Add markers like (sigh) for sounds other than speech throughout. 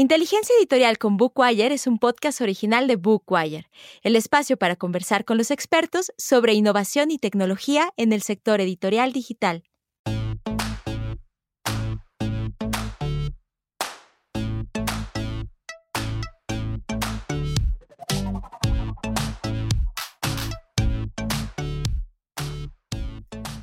Inteligencia Editorial con Bookwire es un podcast original de Bookwire, el espacio para conversar con los expertos sobre innovación y tecnología en el sector editorial digital.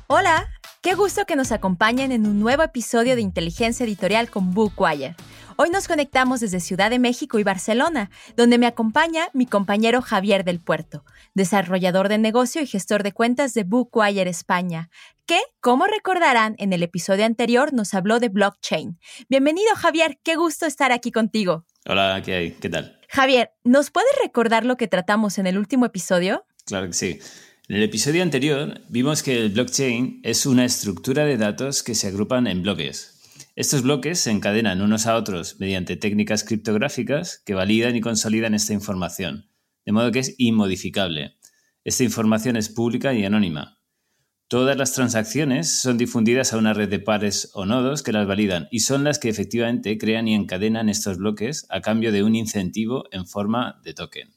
Hola, qué gusto que nos acompañen en un nuevo episodio de Inteligencia Editorial con Bookwire. Hoy nos conectamos desde Ciudad de México y Barcelona, donde me acompaña mi compañero Javier del Puerto, desarrollador de negocio y gestor de cuentas de Bookwire España, que, como recordarán, en el episodio anterior nos habló de blockchain. Bienvenido Javier, qué gusto estar aquí contigo. Hola, ¿qué hay? ¿Qué tal? Javier, ¿nos puedes recordar lo que tratamos en el último episodio? Claro que sí. En el episodio anterior vimos que el blockchain es una estructura de datos que se agrupan en bloques, estos bloques se encadenan unos a otros mediante técnicas criptográficas que validan y consolidan esta información, de modo que es inmodificable. Esta información es pública y anónima. Todas las transacciones son difundidas a una red de pares o nodos que las validan y son las que efectivamente crean y encadenan estos bloques a cambio de un incentivo en forma de token.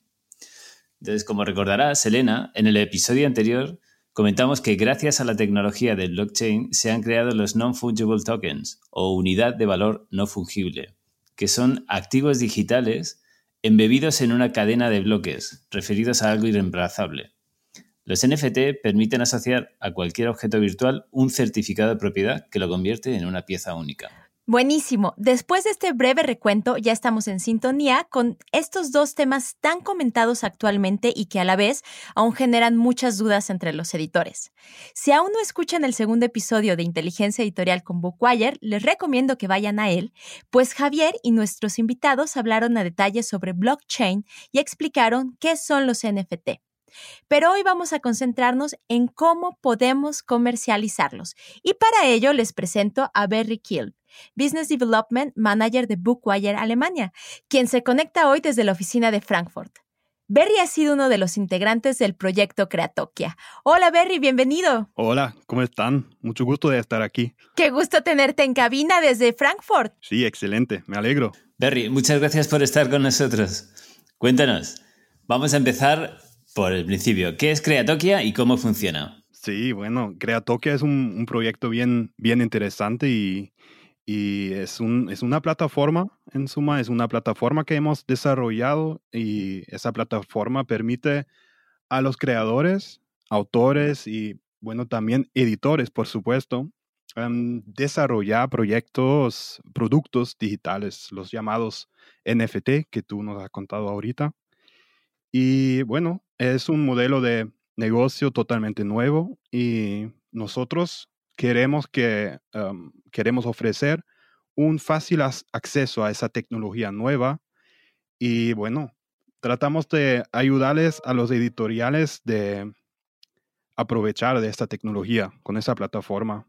Entonces, como recordará Selena, en el episodio anterior Comentamos que gracias a la tecnología del blockchain se han creado los non-fungible tokens o unidad de valor no fungible, que son activos digitales embebidos en una cadena de bloques, referidos a algo irreemplazable. Los NFT permiten asociar a cualquier objeto virtual un certificado de propiedad que lo convierte en una pieza única. Buenísimo. Después de este breve recuento, ya estamos en sintonía con estos dos temas tan comentados actualmente y que a la vez aún generan muchas dudas entre los editores. Si aún no escuchan el segundo episodio de Inteligencia Editorial con Bookwire, les recomiendo que vayan a él, pues Javier y nuestros invitados hablaron a detalle sobre blockchain y explicaron qué son los NFT. Pero hoy vamos a concentrarnos en cómo podemos comercializarlos. Y para ello les presento a Berry Kiel, Business Development Manager de Bookwire Alemania, quien se conecta hoy desde la oficina de Frankfurt. Berry ha sido uno de los integrantes del proyecto Creatokia. Hola Berry, bienvenido. Hola, ¿cómo están? Mucho gusto de estar aquí. Qué gusto tenerte en cabina desde Frankfurt. Sí, excelente, me alegro. Berry, muchas gracias por estar con nosotros. Cuéntanos, vamos a empezar por el principio. ¿Qué es Creatokia y cómo funciona? Sí, bueno, Creatokia es un, proyecto bien, bien interesante y, y es, un, es una plataforma, en suma, es una plataforma que hemos desarrollado y esa plataforma permite a los creadores, autores y, bueno, también editores, por supuesto, em, desarrollar proyectos, productos digitales, los llamados NFT que tú nos has contado ahorita. Y bueno, es un modelo de negocio totalmente nuevo y nosotros queremos, que, queremos ofrecer un fácil acceso a esa tecnología nueva y bueno, tratamos de ayudarles a los editoriales de aprovechar de esta tecnología con esa plataforma.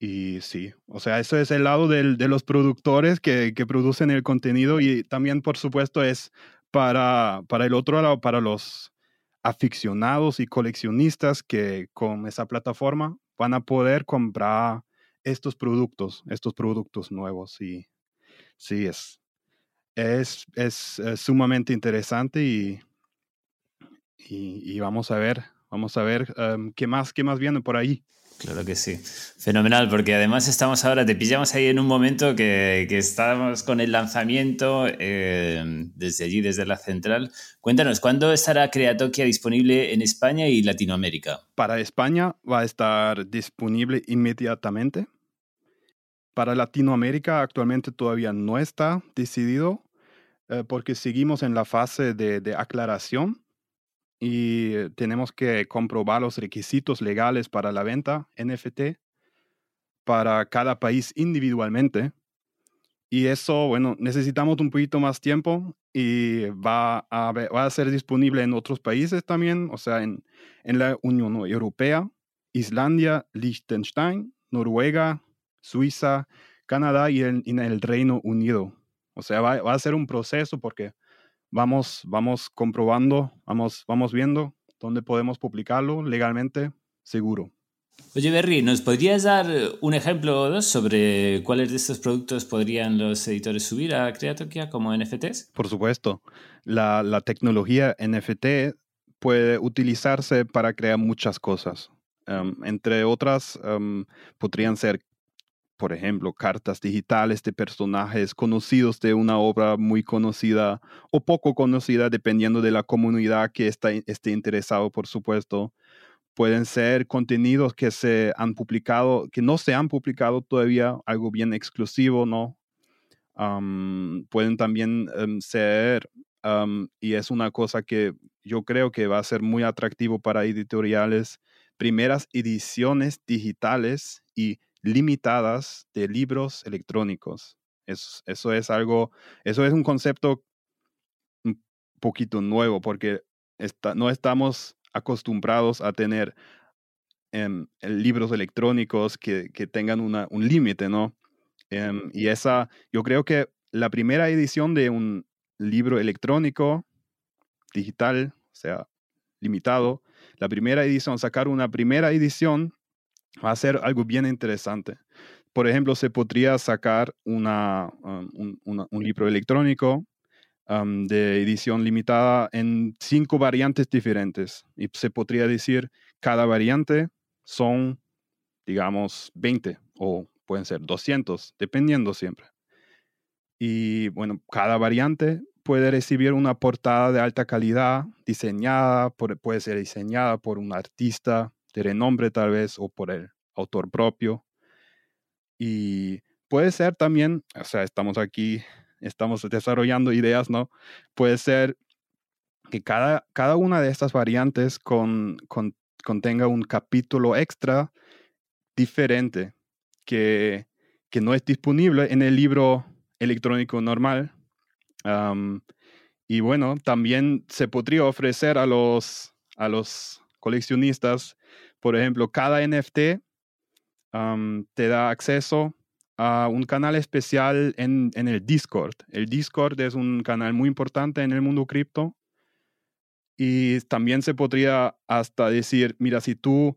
Y sí, o sea, eso es el lado de los productores que, que, producen el contenido y también, por supuesto, es para, para el otro lado, para los aficionados y coleccionistas que con esa plataforma van a poder comprar estos productos, estos productos nuevos. Y sí, es, es, es, sumamente interesante y, y, vamos a ver, vamos a ver em, qué, más, qué más viene por ahí. Claro que sí. Fenomenal, porque además estamos ahora, te pillamos ahí en un momento que, que estamos con el lanzamiento eh, desde allí, desde la central. Cuéntanos, ¿cuándo estará Creatokia disponible en España y Latinoamérica? Para España va a estar disponible inmediatamente. Para Latinoamérica actualmente todavía no está decidido eh, porque seguimos en la fase de, de aclaración y eh, tenemos que comprobar los requisitos legales para la venta NFT para cada país individualmente. Y eso, bueno, necesitamos un poquito más tiempo y va a, va a ser disponible en otros países también, o sea, en, en la Unión Europea, Islandia, Liechtenstein, Noruega, Suiza, Canadá y en, el Reino Unido. O sea, va, va, a ser un proceso porque vamos, vamos comprobando, vamos, vamos viendo dónde podemos publicarlo legalmente seguro. Oye, Berry, ¿nos podrías dar un ejemplo o dos sobre cuáles de estos productos podrían los editores subir a Creatokia como NFTs? Por supuesto. La, la tecnología NFT puede utilizarse para crear muchas cosas. Em, entre otras, em, podrían ser, por ejemplo, cartas digitales de personajes conocidos de una obra muy conocida o poco conocida, dependiendo de la comunidad que esté interesado, por supuesto. Pueden ser contenidos que se han publicado, que no se han publicado todavía, algo bien exclusivo, ¿no? pueden también em, ser, y es una cosa que yo creo que va a ser muy atractivo para editoriales, primeras ediciones digitales y limitadas de libros electrónicos. Eso, eso es algo, eso es un concepto un poquito nuevo porque no estamos acostumbrados a tener em, libros electrónicos que, tengan un límite, ¿no? Em, y esa, yo creo que la primera edición de un libro electrónico, digital, o sea, limitado, la primera edición, sacar una primera edición va a ser algo bien interesante. Por ejemplo, se podría sacar um, un, libro electrónico um, de edición limitada en cinco variantes diferentes. Y se podría decir, cada variante son, digamos, 20 o pueden ser 200, dependiendo siempre. Y bueno, cada variante puede recibir una portada de alta calidad diseñada, puede ser diseñada por un artista de renombre tal vez o por el autor propio. Y puede ser también, o sea, estamos aquí, estamos desarrollando ideas, ¿no? Puede ser que cada, cada una de estas variantes con, contenga un capítulo extra diferente que, que no es disponible en el libro electrónico normal y bueno, también se podría ofrecer a los, a los coleccionistas, por ejemplo, cada NFT te da acceso a un canal especial en, en, el Discord. El Discord es un canal muy importante en el mundo cripto. Y también se podría hasta decir, mira, si tú,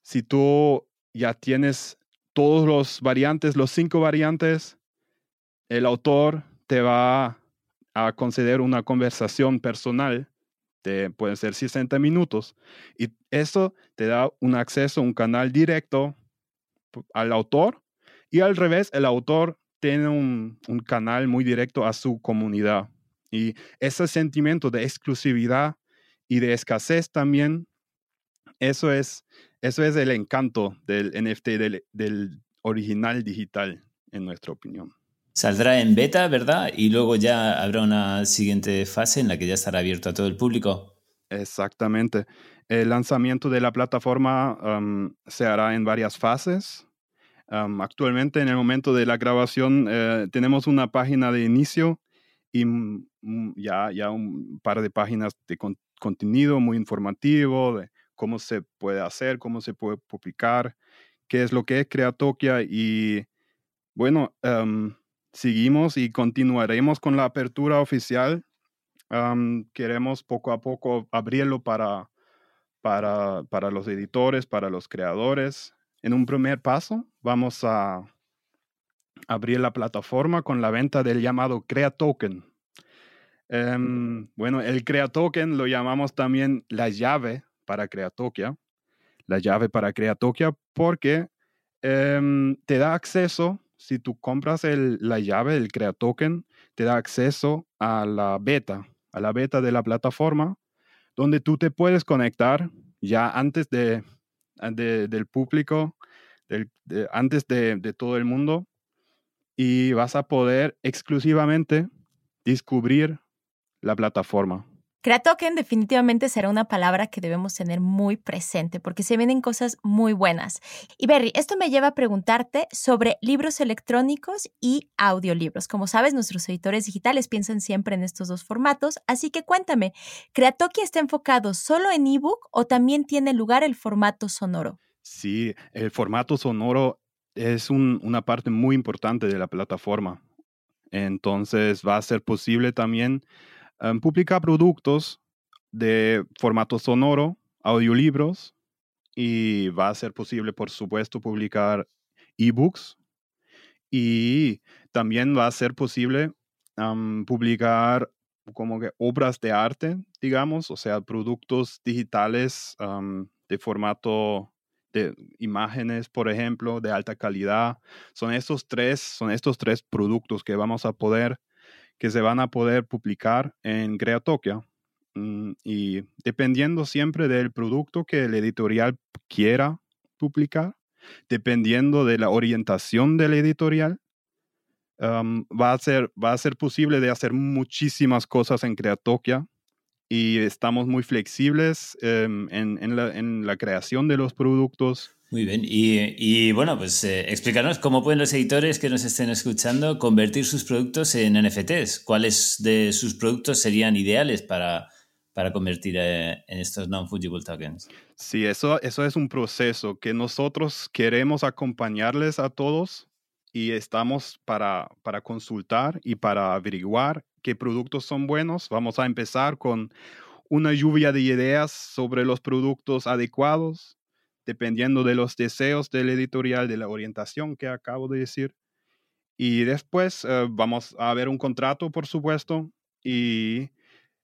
si tú ya tienes todos los variantes, los cinco variantes, el autor te va a conceder una conversación personal de, pueden ser 60 minutos. Y eso te da un acceso, un canal directo al autor y al revés, el autor tiene un, canal muy directo a su comunidad. Y ese sentimiento de exclusividad y de escasez también, eso es, eso es el encanto del NFT, del original digital, en nuestra opinión. Saldrá en beta, ¿verdad? Y luego ya habrá una siguiente fase en la que ya estará abierto a todo el público. Exactamente. El lanzamiento de la plataforma se hará en varias fases. actualmente, en el momento de la grabación, eh, tenemos una página de inicio y ya, ya un par de páginas de contenido muy informativo de cómo se puede hacer, cómo se puede publicar, qué es lo que es Creatokia y bueno, seguimos y continuaremos con la apertura oficial. queremos poco a poco abrirlo para, para, para, los editores, para los creadores. En un primer paso, vamos a abrir la plataforma con la venta del llamado Crea Token. Em, bueno, el Crea Token lo llamamos también la llave para Creatokia. La llave para Creatokia porque em, te da acceso si tú compras la llave, el Crea Token, te da acceso a la beta, a la beta de la plataforma, donde tú te puedes conectar ya antes de, del público, antes de, de todo el mundo, y vas a poder exclusivamente descubrir la plataforma. Creatoken definitivamente será una palabra que debemos tener muy presente porque se vienen cosas muy buenas. Y Berry, esto me lleva a preguntarte sobre libros electrónicos y audiolibros. Como sabes, nuestros editores digitales piensan siempre en estos dos formatos, así que cuéntame, ¿Creatoki está enfocado solo en ebook o también tiene lugar el formato sonoro? Sí, el formato sonoro es una parte muy importante de la plataforma. Entonces va a ser posible también publica productos de formato sonoro, audiolibros y va a ser posible, por supuesto, publicar ebooks y también va a ser posible publicar como que obras de arte, digamos, o sea, productos digitales de formato de imágenes, por ejemplo, de alta calidad. Son estos tres, son estos tres productos que vamos a poder, que se van a poder publicar en Creatokia. Mm, y dependiendo siempre del producto que el editorial quiera publicar, dependiendo de la orientación del editorial, va, a ser, va a ser posible de hacer muchísimas cosas en Creatokia y estamos muy flexibles em, en, la, creación de los productos. Muy bien, y, bueno, pues eh, explícanos cómo pueden los editores que nos estén escuchando convertir sus productos en NFTs. ¿Cuáles de sus productos serían ideales para, para convertir eh, en estos non-fungible tokens? Sí, eso, eso es un proceso que nosotros queremos acompañarles a todos y estamos para, para consultar y para averiguar qué productos son buenos. Vamos a empezar con una lluvia de ideas sobre los productos adecuados, dependiendo de los deseos del editorial, de la orientación que acabo de decir. Y después eh, vamos a ver un contrato, por supuesto, y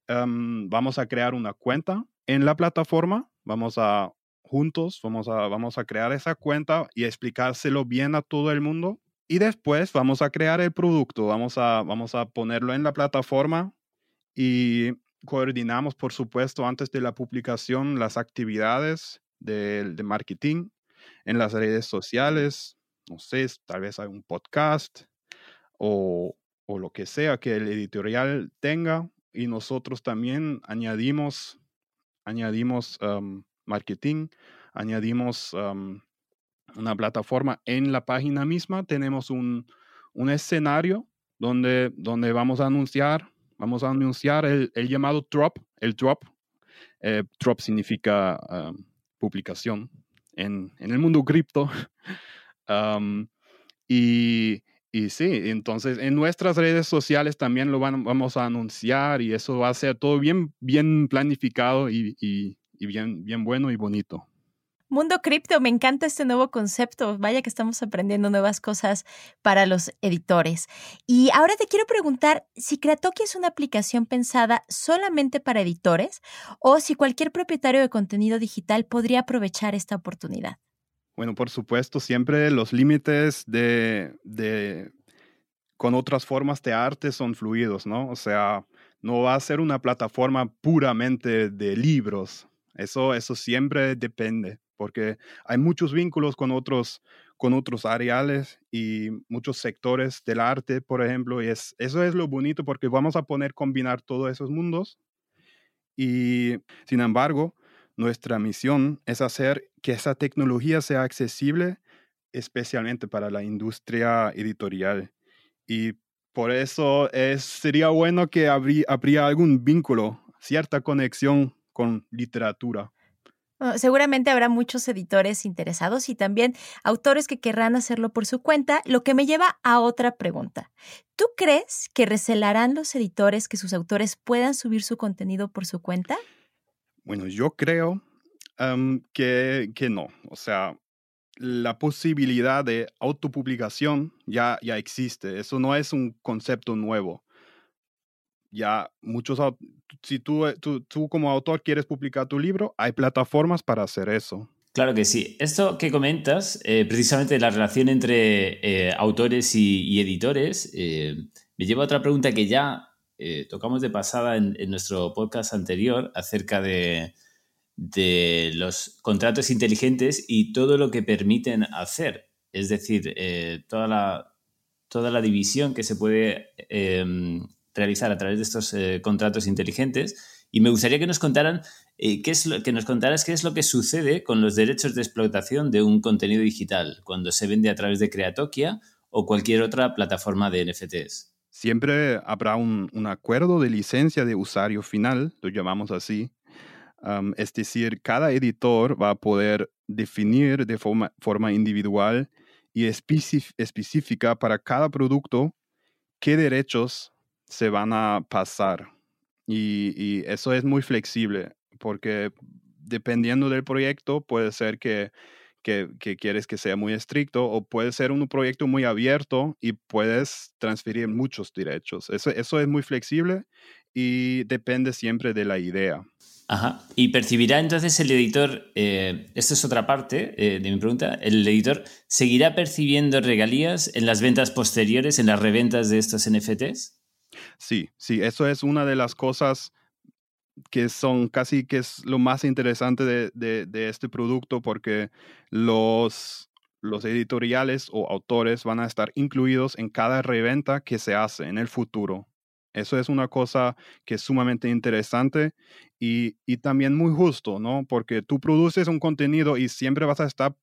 em, vamos a crear una cuenta en la plataforma. Vamos a juntos, vamos a, vamos a crear esa cuenta y explicárselo bien a todo el mundo y después vamos a crear el producto, vamos a, vamos a ponerlo en la plataforma y coordinamos, por supuesto, antes de la publicación las actividades de, de marketing en las redes sociales, no sé, tal vez hay un podcast o, o, lo que sea que el editorial tenga y nosotros también añadimos, añadimos marketing, añadimos una plataforma en la página misma, tenemos un, escenario donde, donde vamos a anunciar, vamos a anunciar el, llamado drop, el drop. Eh, drop significa um, publicación en, el mundo cripto. (laughs) Um, y, y, sí, entonces en nuestras redes sociales también lo vamos a anunciar y eso va a ser todo bien, bien planificado y, y bien, bien bueno y bonito. Mundo cripto, me encanta este nuevo concepto. Vaya que estamos aprendiendo nuevas cosas para los editores. Y ahora te quiero preguntar si Creatoki es una aplicación pensada solamente para editores o si cualquier propietario de contenido digital podría aprovechar esta oportunidad. Bueno, por supuesto, siempre los límites de, de con otras formas de arte son fluidos, ¿no? O sea, no va a ser una plataforma puramente de libros. Eso, eso siempre depende porque hay muchos vínculos con otros, con otros areales y muchos sectores del arte, por ejemplo, y es, eso es lo bonito porque vamos a poner combinar todos esos mundos y, sin embargo, nuestra misión es hacer que esa tecnología sea accesible especialmente para la industria editorial. Y por eso es, sería bueno que habría algún vínculo, cierta conexión con literatura. Ah, seguramente habrá muchos editores interesados y también autores que querrán hacerlo por su cuenta, lo que me lleva a otra pregunta. ¿Tú crees que recelarán los editores que sus autores puedan subir su contenido por su cuenta? Bueno, yo creo que, que, no. O sea, la posibilidad de autopublicación ya, ya existe. Eso no es un concepto nuevo ya muchos, si tú, eh, tú, tú, como autor quieres publicar tu libro, hay plataformas para hacer eso. Claro que sí. Esto que comentas, eh, precisamente la relación entre eh, autores y, editores, me lleva a otra pregunta que ya tocamos de pasada en, nuestro podcast anterior acerca de, de, los contratos inteligentes y todo lo que permiten hacer. Es decir, toda, la, toda la división que se puede em, realizar a través de estos eh, contratos inteligentes. Y me gustaría que nos contaran eh, qué es lo, que nos contaras qué es lo que sucede con los derechos de explotación de un contenido digital cuando se vende a través de Creatokia o cualquier otra plataforma de NFTs. Siempre habrá un, acuerdo de licencia de usuario final, lo llamamos así. es decir, cada editor va a poder definir de forma, forma individual y específica para cada producto qué derechos se van a pasar. Y, eso es muy flexible porque dependiendo del proyecto, puede ser que, que, quieres que sea muy estricto o puede ser un proyecto muy abierto y puedes transferir muchos derechos. Eso, eso es muy flexible y depende siempre de la idea. Ajá. Y percibirá entonces el editor, eh, esto es otra parte eh, de mi pregunta, ¿el editor seguirá percibiendo regalías en las ventas posteriores, en las reventas de estos NFTs? Sí, sí, eso es una de las cosas que son casi que es lo más interesante de, este producto porque los, los editoriales o autores van a estar incluidos en cada reventa que se hace en el futuro. Eso es una cosa que es sumamente interesante y, también muy justo, ¿no? Porque tú produces un contenido y siempre vas a estar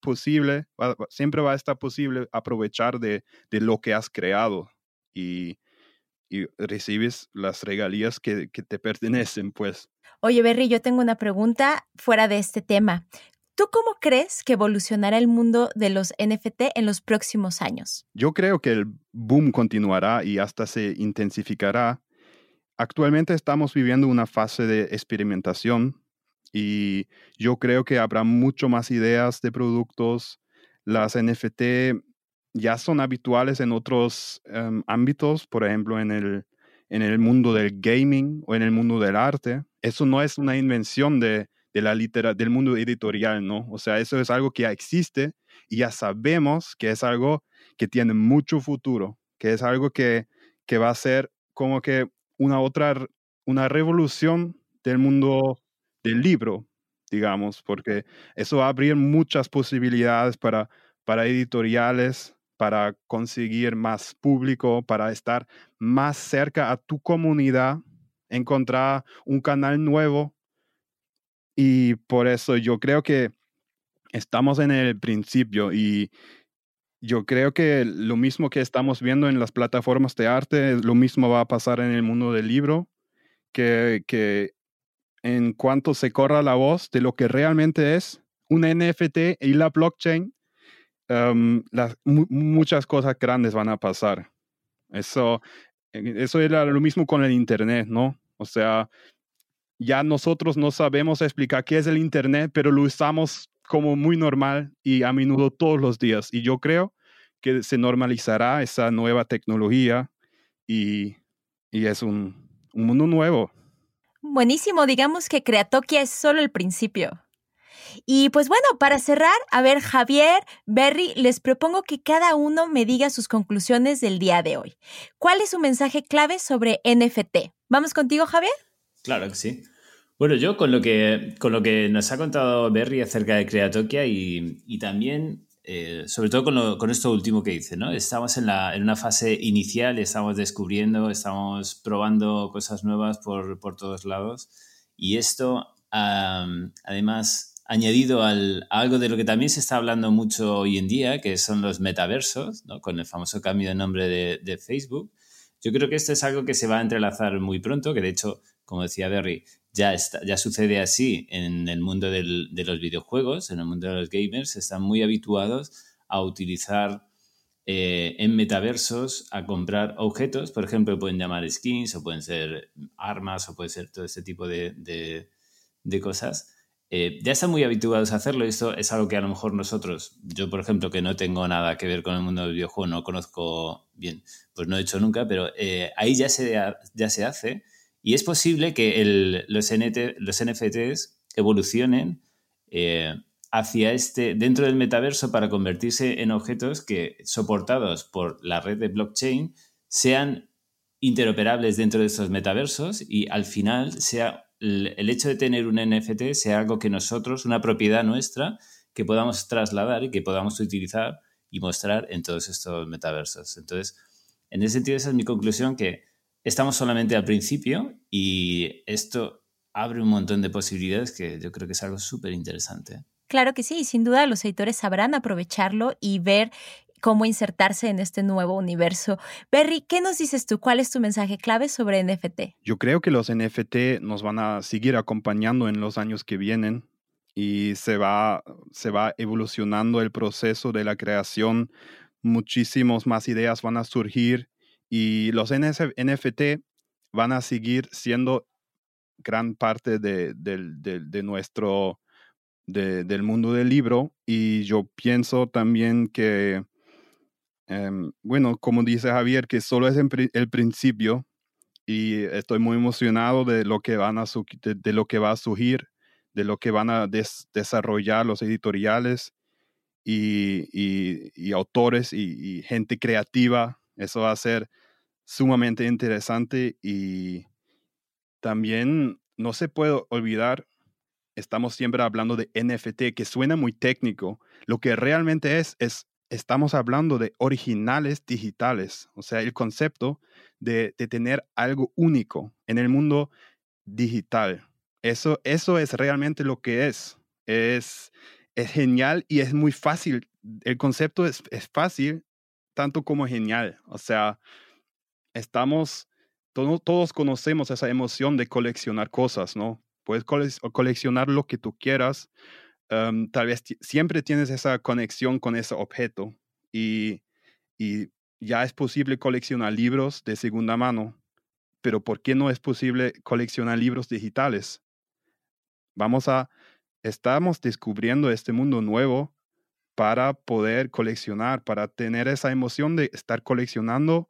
posible, siempre va a estar posible aprovechar de, de lo que has creado. Y, y recibes las regalías que, te (laughs) pertenecen, pues. Oye, Berry, yo tengo una pregunta fuera de este tema. ¿Tú cómo crees que evolucionará el mundo de los NFT en los próximos años? Yo creo que el boom continuará y hasta se intensificará. Actualmente estamos viviendo una fase de experimentación y yo creo que habrá mucho más ideas de productos. Las NFT ya son habituales en otros em, ámbitos, por ejemplo, en el, en el mundo del gaming o en el mundo del arte. Eso no es una invención de, la litera, del mundo editorial, ¿no? O sea, eso es algo que ya existe y ya sabemos que es algo que tiene mucho futuro, que es algo que, que va a ser como que una otra, una revolución del mundo del libro, digamos, porque eso va a abrir muchas posibilidades para, para editoriales, para conseguir más público, para estar más cerca a tu comunidad, encontrar un canal nuevo. Y por eso yo creo que estamos en el principio y yo creo que lo mismo que estamos viendo en las plataformas de arte, lo mismo va a pasar en el mundo del libro, que, en cuanto se corra la voz de lo que realmente es un NFT y la blockchain, Em, las, muchas cosas grandes van a pasar. Eso, eh, eso era lo mismo con el Internet, ¿no? O sea, ya nosotros no sabemos explicar qué es el Internet, pero lo usamos como muy normal y a menudo todos los días. Y yo creo que se normalizará esa nueva tecnología y, y es un, un mundo nuevo. Buenísimo, digamos que Creatokia es solo el principio. Y pues bueno, para cerrar, a ver, Javier, Berry, les propongo que cada uno me diga sus conclusiones del día de hoy. ¿Cuál es su mensaje clave sobre NFT? ¿Vamos contigo, Javier? Claro que sí. Bueno, yo con lo que, con lo que nos ha contado Berry acerca de Creatokia y, y también, eh, sobre todo con, con, esto último que dice, ¿no? Estamos en, la, en, una fase inicial, estamos descubriendo, estamos probando cosas nuevas por, por todos lados y esto, además, añadido al, a algo de lo que también se está hablando mucho hoy en día, que son los metaversos, ¿no? con el famoso cambio de nombre de, Facebook. Yo creo que esto es algo que se va a entrelazar muy pronto, que de hecho, como decía Berry, ya, está, ya sucede así en el mundo de los videojuegos, en el mundo de los gamers, están muy habituados a utilizar eh, en metaversos, a comprar objetos, por ejemplo, pueden llamar skins o pueden ser armas o puede ser todo ese tipo de cosas eh, ya están muy habituados a hacerlo. Esto es algo que a lo mejor nosotros, yo por ejemplo, que no tengo nada que ver con el mundo del videojuego, no conozco bien, pues no he hecho nunca, pero eh, ahí ya se, ya se hace. Y es posible que los, los NFTs evolucionen eh, hacia este, dentro del metaverso para convertirse en objetos que, soportados por la red de blockchain, sean interoperables dentro de estos metaversos y al final sea el hecho de tener un NFT sea algo que nosotros, una propiedad nuestra, que podamos trasladar y que podamos utilizar y mostrar en todos estos metaversos. Entonces, en ese sentido, esa es mi conclusión, que estamos solamente al principio y esto abre un montón de posibilidades que yo creo que es algo súper interesante. Claro que sí, sin duda los editores sabrán aprovecharlo y ver cómo insertarse en este nuevo universo. Berry, ¿qué nos dices tú? ¿Cuál es tu mensaje clave sobre NFT? Yo creo que los NFT nos van a seguir acompañando en los años que vienen y se va, se va evolucionando el proceso de la creación. Muchísimas más ideas van a surgir y los NFT van a seguir siendo gran parte de, nuestro, del mundo del libro y yo pienso también que, em, bueno, como dice Javier, que solo es el principio y estoy muy emocionado de lo que, van a de, lo que va a surgir, de lo que van a desarrollar los editoriales y, autores y, gente creativa. Eso va a ser sumamente interesante y también no se puede olvidar, estamos siempre hablando de NFT, que suena muy técnico. Lo que realmente es, es, estamos hablando de originales digitales, o sea, el concepto de, tener algo único en el mundo digital. Eso, eso es realmente lo que es. Es, es genial y es muy fácil. El concepto es, es fácil, tanto como genial. O sea, estamos, todos conocemos esa emoción de coleccionar cosas, ¿no? Puedes coleccionar lo que tú quieras. Em, tal vez siempre tienes esa conexión con ese objeto y, y ya es posible coleccionar libros de segunda mano, pero ¿por qué no es posible coleccionar libros digitales? Vamos a, estamos descubriendo este mundo nuevo para poder coleccionar, para tener esa emoción de estar coleccionando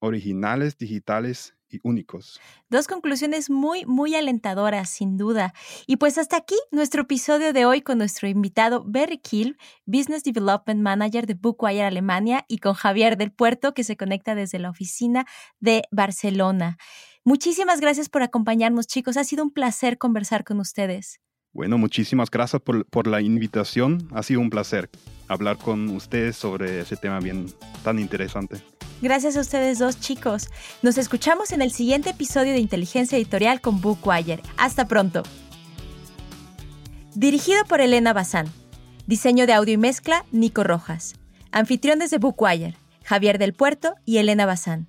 originales digitales y únicos. Dos conclusiones muy, muy alentadoras, sin duda. Y pues hasta aquí nuestro episodio de hoy con nuestro invitado Berry Kill, Business Development Manager de Bookwire Alemania, y con Javier del Puerto, que se conecta desde la oficina de Barcelona. Muchísimas gracias por acompañarnos, chicos. Ha sido un placer conversar con ustedes. Bueno, muchísimas gracias por, por la invitación. Ha sido un placer hablar con ustedes sobre ese tema bien tan interesante. Gracias a ustedes dos chicos. Nos escuchamos en el siguiente episodio de Inteligencia Editorial con Bookwire. Hasta pronto. Dirigido por Elena Bazán. Diseño de audio y mezcla, Nico Rojas. Anfitriones de Bookwire, Javier del Puerto y Elena Bazán.